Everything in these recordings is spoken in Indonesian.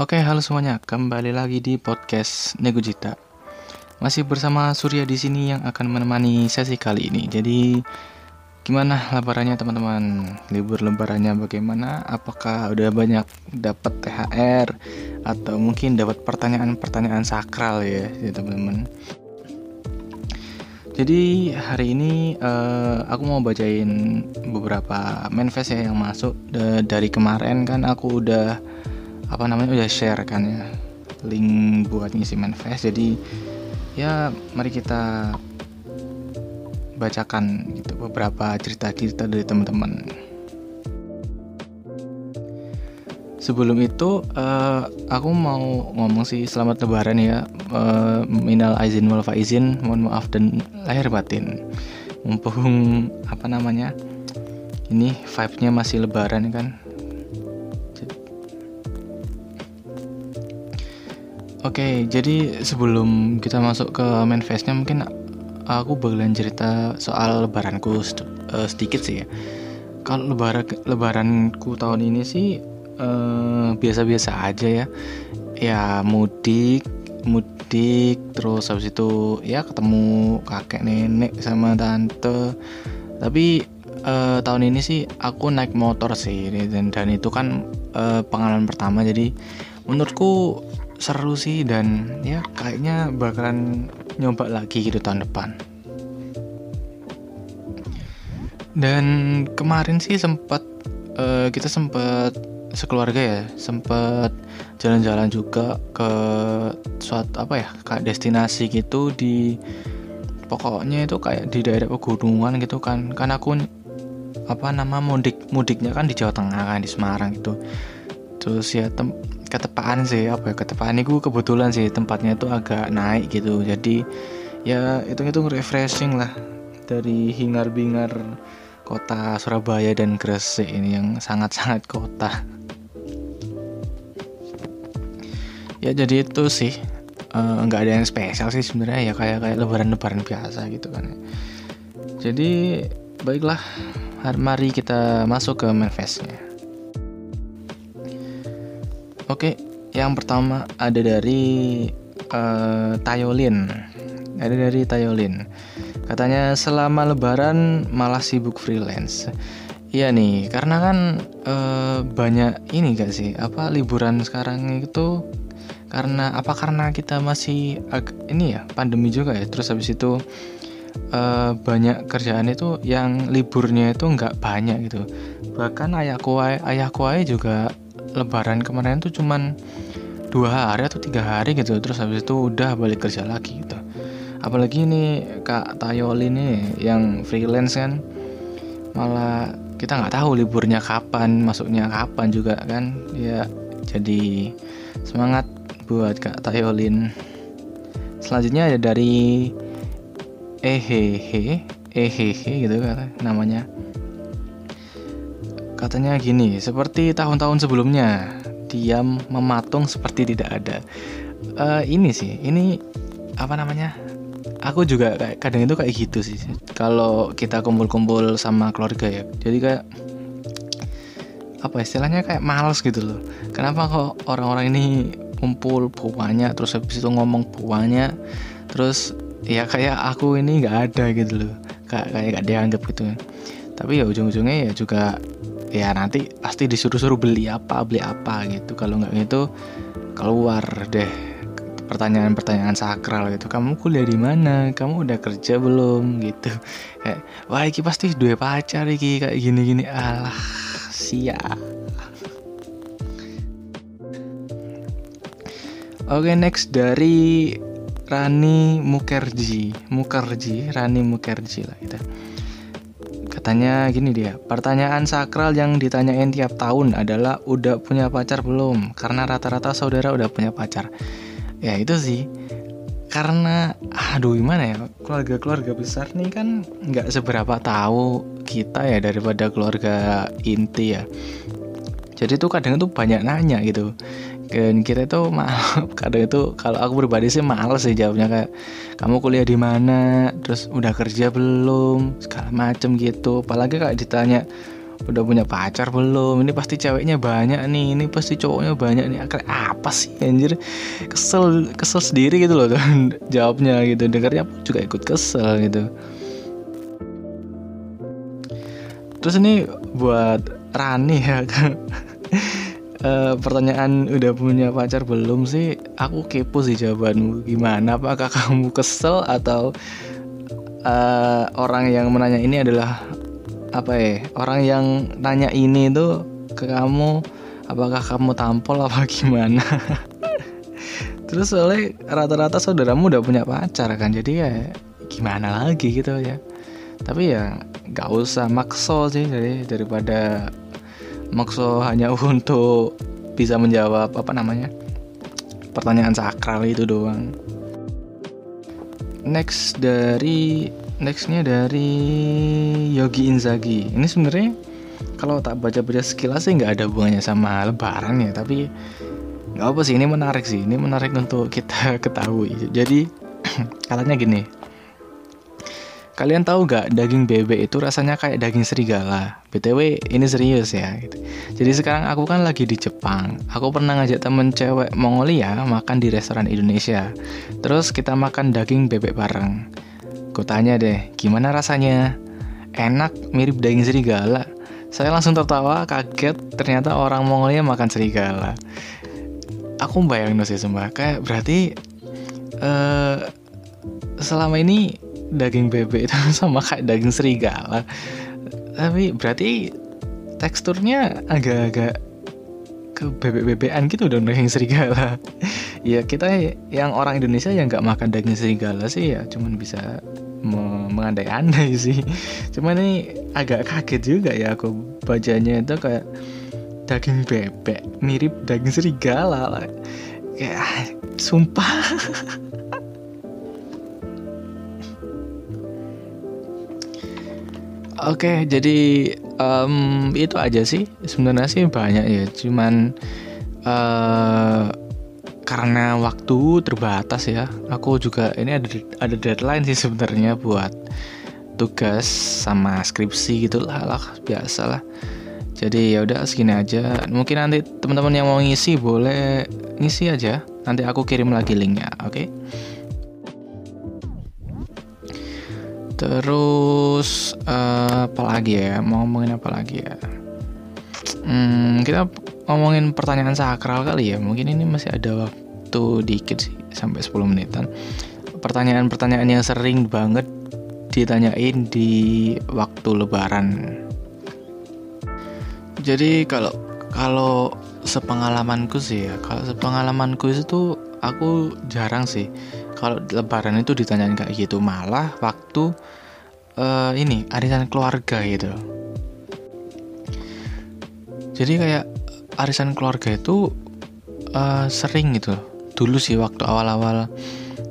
Oke, halo semuanya. Kembali lagi di podcast Negojita. Masih bersama Surya di sini yang akan menemani sesi kali ini. Jadi, gimana lebarannya teman-teman? Libur lebarannya bagaimana? Apakah udah banyak dapat THR atau mungkin dapat pertanyaan-pertanyaan sakral ya, ya teman-teman? Jadi hari ini uh, aku mau bacain beberapa manifest ya yang masuk dari kemarin kan aku udah apa namanya? Udah share kan ya. Link buat ngisi manifest. Jadi ya mari kita bacakan gitu beberapa cerita-cerita dari teman-teman. Sebelum itu uh, aku mau ngomong sih selamat lebaran ya. Uh, minal aizin wal faizin mohon maaf dan lahir batin. Mumpung apa namanya ini vibe-nya masih lebaran kan Oke, jadi sebelum kita masuk ke main face-nya mungkin aku bakalan cerita soal lebaranku uh, sedikit sih ya. Kalau lebaran lebaranku tahun ini sih biasa biasa-biasa aja ya. Ya mudik, mudik terus habis itu ya ketemu kakek nenek sama tante. Tapi uh, tahun ini sih aku naik motor sih dan dan itu kan uh, pengalaman pertama jadi menurutku seru sih dan ya kayaknya bakalan nyoba lagi gitu tahun depan. Dan kemarin sih sempat uh, kita sempat sekeluarga ya sempat jalan-jalan juga ke suatu apa ya kayak destinasi gitu di pokoknya itu kayak di daerah pegunungan gitu kan. Kan aku apa nama mudik mudiknya kan di Jawa Tengah kan di Semarang itu terus ya tem ketepaan sih apa ya ketepaan itu kebetulan sih tempatnya itu agak naik gitu. Jadi ya itu itu refreshing lah dari hingar bingar kota Surabaya dan Gresik ini yang sangat-sangat kota. Ya jadi itu sih eh, nggak uh, ada yang spesial sih sebenarnya ya kayak kayak lebaran-lebaran biasa gitu kan jadi baiklah mari kita masuk ke manifestnya Oke, yang pertama ada dari uh, Tayolin. Ada dari Tayolin. Katanya selama lebaran malah sibuk freelance. Iya nih, karena kan uh, banyak ini gak sih? Apa liburan sekarang itu karena apa karena kita masih ini ya pandemi juga ya. Terus habis itu uh, banyak kerjaan itu yang liburnya itu nggak banyak gitu. Bahkan ayahku ayahku juga lebaran kemarin tuh cuman dua hari atau tiga hari gitu. Terus habis itu udah balik kerja lagi gitu. Apalagi ini kak Tayoli nih yang freelance kan malah kita nggak tahu liburnya kapan masuknya kapan juga kan. Ya jadi semangat buat kak Tayolin. Selanjutnya ada dari ehehe ehehe gitu kan namanya Katanya gini, seperti tahun-tahun sebelumnya, diam mematung seperti tidak ada. Uh, ini sih, ini apa namanya? Aku juga kayak kadang itu kayak gitu sih. Kalau kita kumpul-kumpul sama keluarga ya, jadi kayak apa istilahnya kayak males gitu loh. Kenapa kok orang-orang ini kumpul buahnya terus habis itu ngomong buahnya terus ya kayak aku ini nggak ada gitu loh kayak kayak gak dianggap gitu tapi ya ujung-ujungnya ya juga ya nanti pasti disuruh-suruh beli apa beli apa gitu. Kalau nggak gitu keluar deh pertanyaan-pertanyaan sakral gitu. Kamu kuliah di mana? Kamu udah kerja belum? Gitu. Kayak wah iki pasti dua pacar iki kayak gini-gini. Alah sia. Oke okay, next dari Rani Mukerji. Mukerji Rani Mukerji lah gitu Katanya gini dia, pertanyaan sakral yang ditanyain tiap tahun adalah udah punya pacar belum? Karena rata-rata saudara udah punya pacar. Ya itu sih, karena aduh gimana ya keluarga-keluarga besar nih kan nggak seberapa tahu kita ya daripada keluarga inti ya jadi tuh kadang tuh banyak nanya gitu dan kita itu maaf kadang itu kalau aku pribadi sih males sih jawabnya kayak kamu kuliah di mana? Terus udah kerja belum? Segala macem gitu. Apalagi kayak ditanya udah punya pacar belum? Ini pasti ceweknya banyak nih ini pasti cowoknya banyak nih. Akhirnya apa sih anjir? Kesel kesel sendiri gitu loh. Jawabnya gitu. Dengarnya juga ikut kesel gitu. Terus ini buat Rani ya kan uh, pertanyaan udah punya pacar belum sih? Aku kepo sih jawabanmu. Gimana apakah kamu kesel atau uh, orang yang menanya ini adalah apa ya orang yang nanya ini tuh ke kamu apakah kamu tampol apa gimana? Terus soalnya rata-rata saudaramu udah punya pacar kan jadi ya gimana lagi gitu ya. Tapi ya nggak usah makso sih jadi daripada makso hanya untuk bisa menjawab apa namanya pertanyaan sakral itu doang. Next dari nextnya dari Yogi Inzaghi. Ini sebenarnya kalau tak baca-baca sekilas sih nggak ada hubungannya sama Lebaran ya tapi nggak apa sih ini menarik sih. Ini menarik untuk kita ketahui. Jadi katanya gini Kalian tahu gak daging bebek itu rasanya kayak daging serigala? BTW ini serius ya. Gitu. Jadi sekarang aku kan lagi di Jepang. Aku pernah ngajak temen cewek Mongolia makan di restoran Indonesia. Terus kita makan daging bebek bareng. Ku tanya deh, gimana rasanya? Enak, mirip daging serigala. Saya langsung tertawa, kaget. Ternyata orang Mongolia makan serigala. Aku bayangin sih semua, kayak berarti uh, selama ini daging bebek itu sama kayak daging serigala. Tapi berarti teksturnya agak-agak ke bebek-bebekan gitu dong daging serigala. ya kita yang orang Indonesia yang nggak makan daging serigala sih ya cuman bisa mengandai-andai sih cuman ini agak kaget juga ya aku bacanya itu kayak daging bebek mirip daging serigala kayak ah, sumpah Oke, jadi um, itu aja sih. Sebenarnya sih banyak ya, cuman uh, karena waktu terbatas ya aku juga ini ada ada deadline sih sebenarnya buat tugas sama skripsi gitulah lah biasa lah jadi ya udah segini aja mungkin nanti teman-teman yang mau ngisi boleh ngisi aja nanti aku kirim lagi linknya oke okay? Terus uh, apa lagi ya? Mau ngomongin apa lagi ya? Hmm, kita ngomongin pertanyaan sakral kali ya. Mungkin ini masih ada waktu dikit sih sampai 10 menitan. Pertanyaan-pertanyaan yang sering banget ditanyain di waktu lebaran. Jadi kalau kalau sepengalamanku sih ya kalau sepengalamanku itu aku jarang sih kalau lebaran itu ditanyain kayak gitu malah waktu uh, ini arisan keluarga gitu. Jadi kayak arisan keluarga itu uh, sering gitu. Dulu sih waktu awal-awal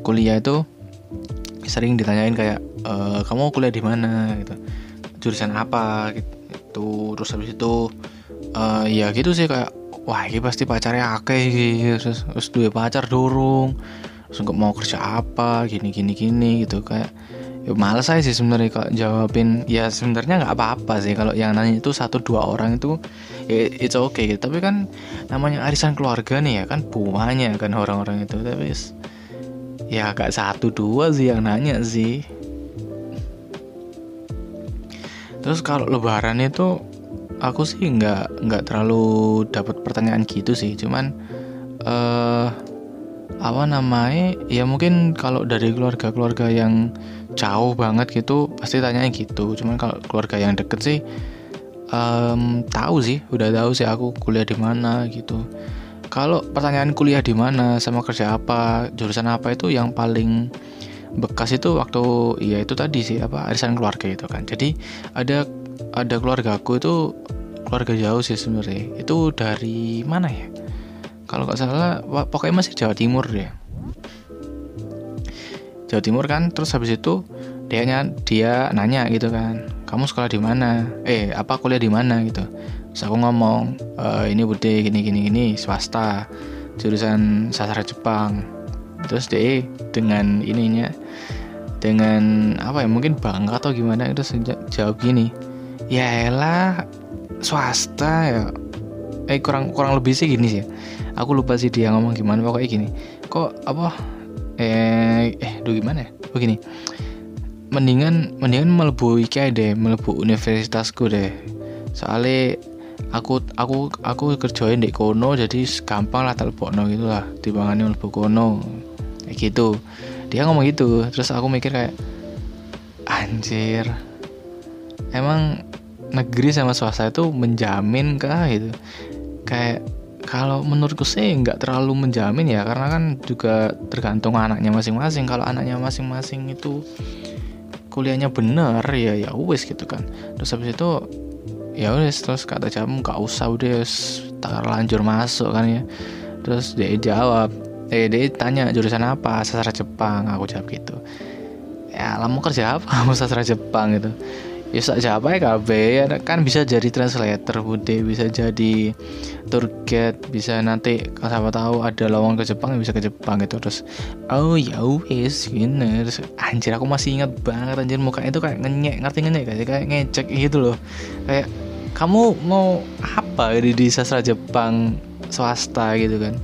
kuliah itu sering ditanyain kayak e, kamu kuliah di mana? gitu. Jurusan apa? gitu. Terus habis itu uh, ya gitu sih kayak wah ini pasti pacarnya akeh gitu terus, terus dua pacar dorong terus nggak mau kerja apa gini gini gini gitu. Kayak ya males aja sih sebenarnya kok jawabin. Ya sebenarnya nggak apa-apa sih kalau yang nanya itu satu dua orang itu ya it's okay gitu. Tapi kan namanya arisan keluarga nih ya kan buahnya kan orang-orang itu. Tapi ya gak satu dua sih yang nanya sih. Terus kalau lebaran itu aku sih nggak nggak terlalu dapat pertanyaan gitu sih. Cuman eh uh, apa namanya? Ya mungkin kalau dari keluarga-keluarga yang jauh banget gitu pasti tanya gitu. Cuman kalau keluarga yang deket sih um, tahu sih udah tahu sih aku kuliah di mana gitu. Kalau pertanyaan kuliah di mana sama kerja apa jurusan apa itu yang paling bekas itu waktu ya itu tadi sih apa arisan keluarga itu kan. Jadi ada ada keluarga aku itu keluarga jauh sih sebenarnya. Itu dari mana ya kalau nggak salah pokoknya masih Jawa Timur ya. Jawa Timur kan terus habis itu dia dia nanya gitu kan kamu sekolah di mana? Eh apa kuliah di mana? gitu. Terus aku ngomong e, ini bude gini gini gini swasta jurusan sastra Jepang. Terus dia dengan ininya dengan apa ya mungkin bangga atau gimana itu jawab gini ya elah swasta ya. Eh kurang kurang lebih sih gini sih aku lupa sih dia ngomong gimana pokoknya gini. Kok apa? Eh eh do gimana ya? Begini mendingan mendingan melebu iki deh melebu universitasku deh. Soalnya aku aku aku kerjain di kono jadi gampang lah telepon gitu lah timbangannya melebu kono. Kayak gitu. Dia ngomong gitu terus aku mikir kayak anjir emang negeri sama swasta itu menjamin kah? Gitu. Kayak kalau menurutku sih nggak terlalu menjamin ya karena kan juga tergantung anaknya masing-masing. Kalau anaknya masing-masing itu kuliahnya bener ya ya wes gitu kan. Terus habis itu ya wes terus kata jam nggak usah udah terlanjur masuk kan ya. Terus dia jawab eh dia tanya jurusan apa? Sastra Jepang aku jawab gitu. Ya lah mau kerja apa? Kamu sastra Jepang gitu ya ya KB ya kan bisa jadi translator bude. Bisa jadi tour guide. Bisa nanti kalau siapa tahu ada lowongan ke Jepang bisa ke Jepang gitu. Terus oh ya wes gini. Terus anjir aku masih ingat banget anjir mukanya itu kayak ngenyek. Ngerti ngenyek sih? Kayak ngecek gitu loh. Kayak kamu mau apa di, di sastra Jepang swasta gitu kan?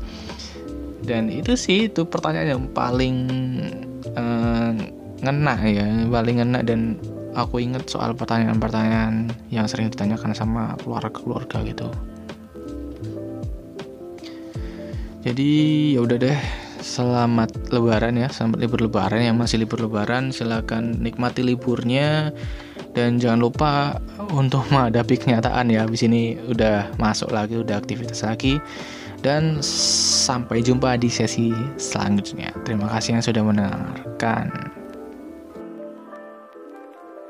Dan itu sih itu pertanyaan yang paling uh, ngena ya paling ngena dan aku inget soal pertanyaan-pertanyaan yang sering ditanyakan sama keluarga-keluarga gitu. Jadi ya udah deh. Selamat lebaran ya. Selamat libur lebaran. Yang masih libur lebaran silahkan nikmati liburnya. Dan jangan lupa untuk menghadapi kenyataan ya. Di sini udah masuk lagi udah aktivitas lagi. Dan sampai jumpa di sesi selanjutnya. Terima kasih yang sudah mendengarkan